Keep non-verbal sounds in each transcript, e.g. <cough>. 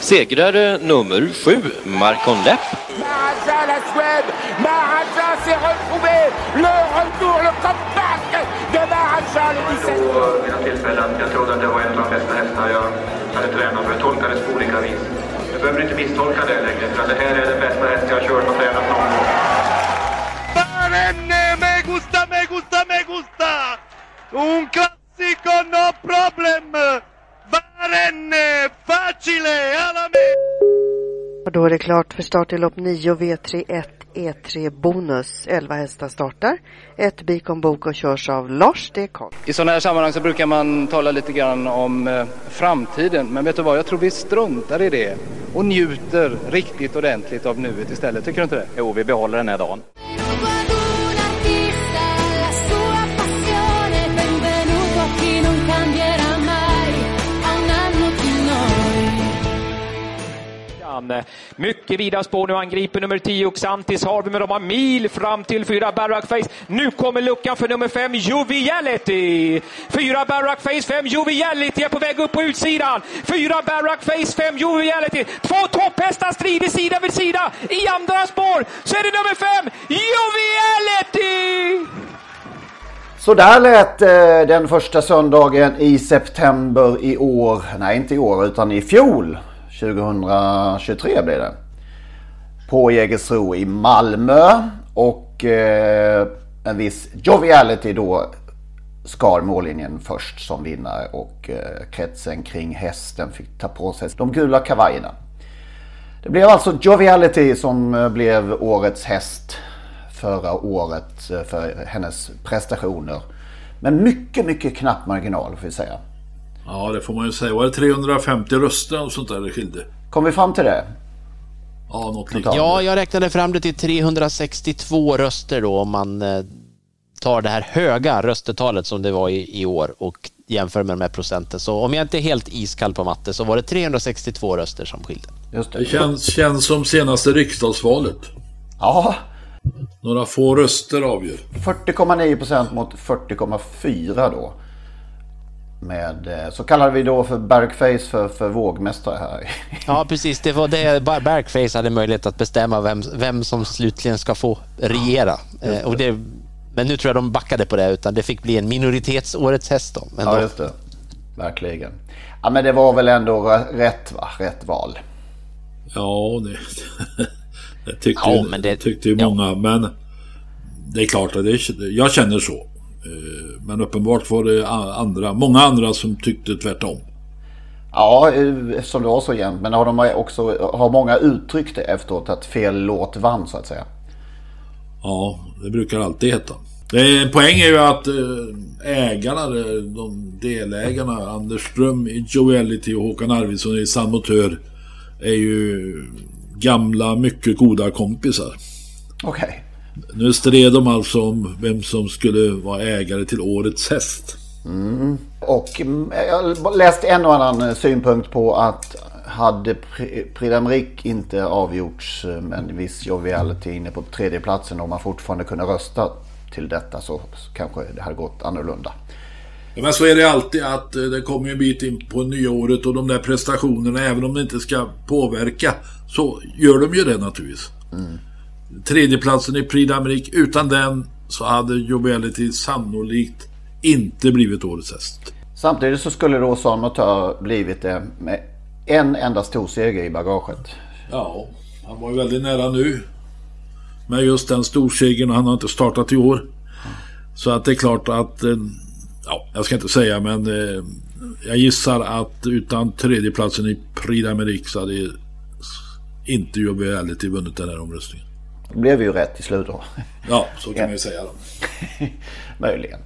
Segrare nummer sju, Marcon Lepp. Maharaja la Suède, Maharaja s'est retrouvé, le retour, le comeback de Maharaja le 17. Vid mina tillfällen. Jag trodde att det var en av de bästa hästar jag hade tränat för. Jag tolkade det på olika vis. Du behöver inte misstolka det längre, för det här är den bästa häst jag har kört och tränat någon gång. Barenne, me gusta, me gusta, me gusta! Un classico, no problem! Och då är det klart för start i lopp 9 V31 E3 Bonus. 11 hästar startar. Ett Bikon Bok och körs av Lars D. Karl. I sådana här sammanhang så brukar man tala lite grann om eh, framtiden. Men vet du vad, jag tror vi struntar i det och njuter riktigt ordentligt av nuet istället. Tycker du inte det? Jo, vi behåller den här dagen. Eh, mycket vida spår nu angriper nummer 10 Xantis har vi med de har mil fram till fyra Barrack Face. Nu kommer luckan för nummer 5 Joviality. Fyra Barack Face, 5 Joviality är på väg upp på utsidan. Fyra Barack Face, 5 Joviality. Två topphästar strider sida vid sida. I andra spår så är det nummer 5 Joviality. Så där lät eh, den första söndagen i september i år. Nej, inte i år utan i fjol. 2023 blir det. På Jägersro i Malmö. Och eh, en viss Joviality då skar mållinjen först som vinnare. Och eh, kretsen kring hästen fick ta på sig de gula kavajerna. Det blev alltså Joviality som eh, blev årets häst förra året eh, för hennes prestationer. Men mycket, mycket knapp marginal får vi säga. Ja, det får man ju säga. Var det 350 röster och sånt där det skilde? Kom vi fram till det? Ja, något liknande. Ja, jag räknade fram det till 362 röster då om man eh, tar det här höga röstetalet som det var i, i år och jämför med de här procenten. Så om jag inte är helt iskall på matte så var det 362 röster som skilde. Just det. det känns, känns som senaste riksdagsvalet. Ja. Några få röster avgör. 40,9 procent mot 40,4 då. Med, eh, så kallade vi då för Bergface för, för vågmästare här. <laughs> Ja, precis. Det var det Bergface hade möjlighet att bestämma vem, vem som slutligen ska få regera. Eh, och det, men nu tror jag de backade på det, utan det fick bli en minoritetsårets häst då. Ja, just det. Verkligen. Ja, men det var väl ändå rätt, va? Rätt val. Ja, det, <laughs> det tyckte, Ja, men det- tyckte ju många. Men det är klart att det, jag känner så. Eh, Men uppenbart var det andra, många andra som tyckte tvärtom. Ja, eh, eftersom det var så jämnt. Men har de också har många uttryckt det efteråt att fel låt vann så att säga. Ja, det brukar alltid heta. En poäng är ju att eh, ägarna, de de delägarna, Anders Ström i Joelity och Håkan Arvidsson i San Motör är ju gamla, mycket goda kompisar. Okej. Nu stred de alltså om vem som skulle vara ägare till årets häst. Mm. Och mm, jag läste en och annan eh, synpunkt på att hade Pri- Prix d'Amérique inte avgjorts eh, med en viss joviality inne på tredjeplatsen och man fortfarande kunde rösta till detta så kanske det hade gått annorlunda. Ja, men så är det alltid att eh, det kommer en bit in på nya året och de där prestationerna, även om det inte ska påverka, så gör de ju det naturligtvis. Tredjeplatsen i Prix d'Amérique, utan den så hade Joviality sannolikt inte blivit årets häst. Samtidigt så skulle då San Motör blivit det med en enda stor seger i bagaget. Ja, han var ju väldigt nära nu. med just den storsegern och han har inte startat i år. Så att det är klart att, eh, ja, jag ska inte säga men eh, jag gissar att utan tredjeplatsen i Prix d'Amérique så hade inte Joviality vunnit den här omröstningen. Blev ju rätt i slut då. Ja, så kan man ju säga då. <laughs> Möjligen.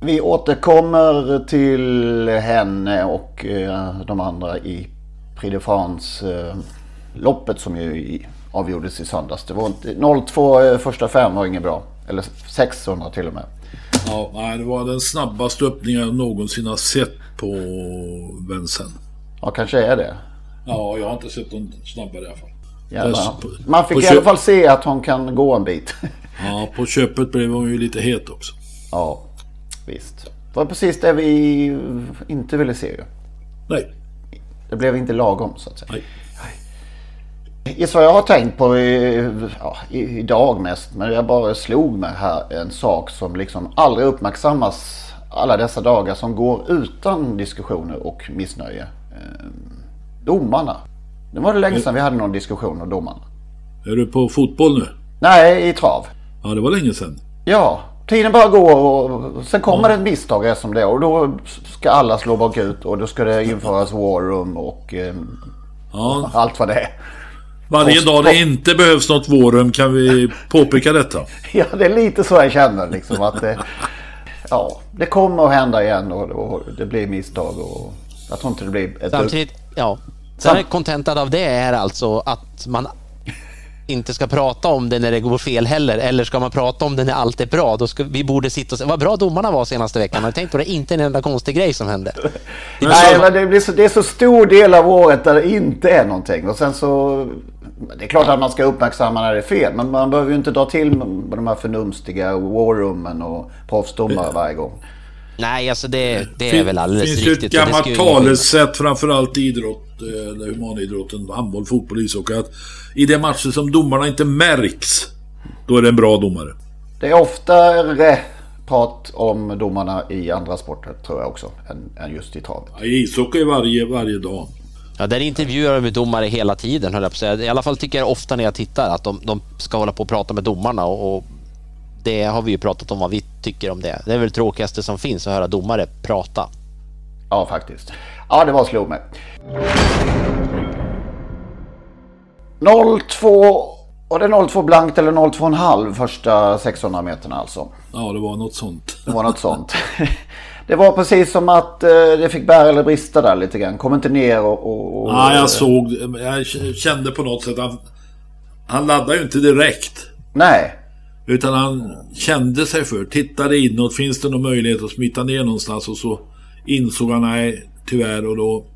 Vi återkommer till henne och eh, de andra i Prix de France-loppet som ju avgjordes i söndags. Det var inte, 0-2 eh, första fem var inget bra. Eller 600 till och med. Ja, nej, det var den snabbaste öppningen jag någonsin har sett på Vincennes. Ja, kanske är det. Ja, jag har inte sett någon snabbare i alla fall. Ja, man fick i alla fall se att hon kan gå en bit. <laughs> ja, på köpet blev hon ju lite het också. Ja, visst. Det var precis det vi inte ville se ju. Nej. Det blev inte lagom så att säga. Nej. Gissa vad jag har tänkt på ja, idag mest. Men jag bara slog mig här en sak som liksom aldrig uppmärksammas alla dessa dagar som går utan diskussioner och missnöje. Eh, domarna. Det var det länge sedan vi hade någon diskussion om domarna. Är du på fotboll nu? Nej, i trav. Ja, det var länge sedan. Ja, tiden bara går och sen kommer ja. ett misstag som det och då ska alla slå bakut och då ska det införas war room och eh, ja. allt vad det är. Varje dag det inte behövs något vårum kan vi påpeka detta. <laughs> ja, det är lite så jag känner liksom att det, ja, det kommer att hända igen och, och det blir misstag och jag tror inte det blir ett... Samtidigt, ja. Sen kontentan av det är alltså att man inte ska prata om det när det går fel heller. Eller ska man prata om det när allt är bra? Då ska, vi borde sitta och säga vad bra domarna var senaste veckan. Har tänkt på det? Inte en enda konstig grej som hände. Det Nej, men det, blir så, det är så stor del av året där det inte är någonting. Och sen så... Det är klart att man ska uppmärksamma när det är fel. Men man behöver ju inte dra till de här förnumstiga warrummen och proffsdomare varje gång. Nej, alltså det, det är väl alldeles riktigt. Det finns ju ett gammalt talesätt, framförallt i idrott, eh, humanidrotten, handboll, fotboll, ishockey. Att i de matcher som domarna inte märks, då är det en bra domare. Det är oftare prat om domarna i andra sporter, tror jag också, än, än just i travet. Ja, I ishockey varje, varje dag. Ja, där intervjuar vi domare hela tiden, höll jag på att säga. I alla fall tycker jag ofta när jag tittar att de, de ska hålla på och prata med domarna och, och det har vi ju pratat om vad vi tycker om det. Det är väl det tråkigaste som finns att höra domare prata. Ja, faktiskt. Ja, det var slog mig. 02 var det 02 blankt eller 02,5 första 600 meterna alltså? Ja, det var något sånt. Det var något sånt. Det var precis som att eh, det fick bära eller brista där lite grann. Kom inte ner och... och ja, jag såg. Jag kände på något sätt att han, han laddade ju inte direkt. Nej. Utan han kände sig för, tittade inåt, finns det någon möjlighet att smita ner någonstans? Och så insåg han nej, tyvärr. Och då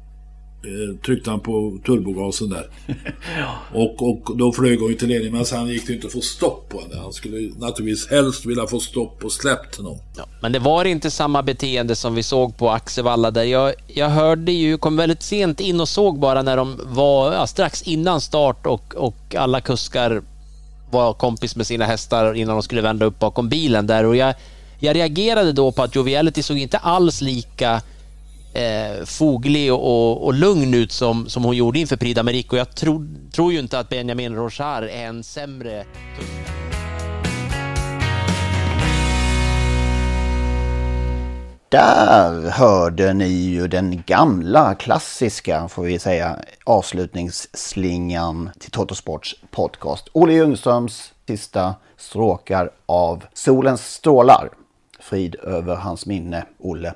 eh, tryckte han på turbogasen där. <laughs> ja. och, och då flög hon ju till ledning. Men sen gick det inte att få stopp på henne. Han skulle naturligtvis helst vilja få stopp och släppt honom. Ja, men det var inte samma beteende som vi såg på Axevalla där jag, jag hörde ju, kom väldigt sent in och såg bara när de var ja, strax innan start och, och alla kuskar var kompis med sina hästar innan de skulle vända upp bakom bilen där och jag, jag reagerade då på att Joviality såg inte alls lika eh, foglig och, och, och, lugn ut som, som hon gjorde inför Prix d'Amérique och jag tror, tror ju inte att Benjamin Rochard är en sämre Där hörde ni ju den gamla klassiska, får vi säga, avslutningsslingan till Toto Sports podcast. Olle Ljungströms sista stråkar av Solens strålar. Frid över hans minne, Olle.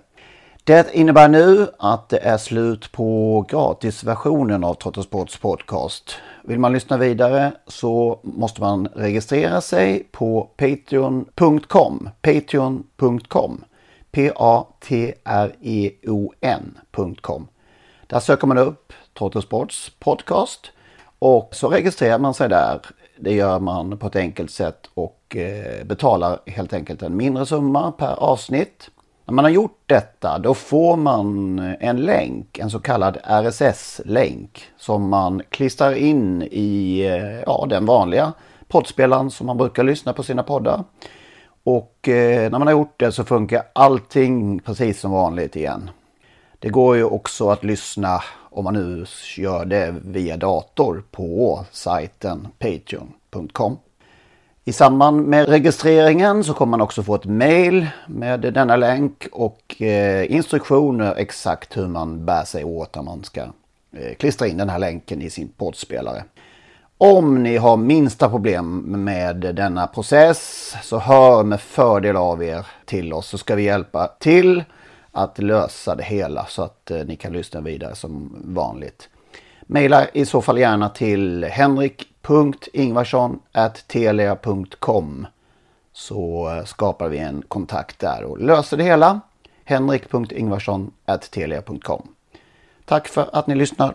Det innebär nu att det är slut på gratisversionen av Trottosports podcast. Vill man lyssna vidare så måste man registrera sig på patreon.com. Patreon.com P-A-T-R-E-O-N.com. Där söker man upp Trottosports podcast och så registrerar man sig där. Det gör man på ett enkelt sätt och eh, betalar helt enkelt en mindre summa per avsnitt. När man har gjort detta då får man en länk, en så kallad RSS-länk som man klistrar in i eh, ja, den vanliga poddspelaren som man brukar lyssna på sina poddar. Och eh, när man har gjort det så funkar allting precis som vanligt igen. Det går ju också att lyssna om man nu gör det via dator på sajten patreon.com. I samband med registreringen så kommer man också få ett mail med denna länk och eh, instruktioner exakt hur man bär sig åt när man ska eh, klistra in den här länken i sin poddspelare. Om ni har minsta problem med denna process så hör med fördel av er till oss så ska vi hjälpa till att lösa det hela så att eh, ni kan lyssna vidare som vanligt. Maila i så fall gärna till henrik.ingvarsson.telia.com så eh, skapar vi en kontakt där och löser det hela. henrik.ingvarsson.telia.com Tack för att ni lyssnar.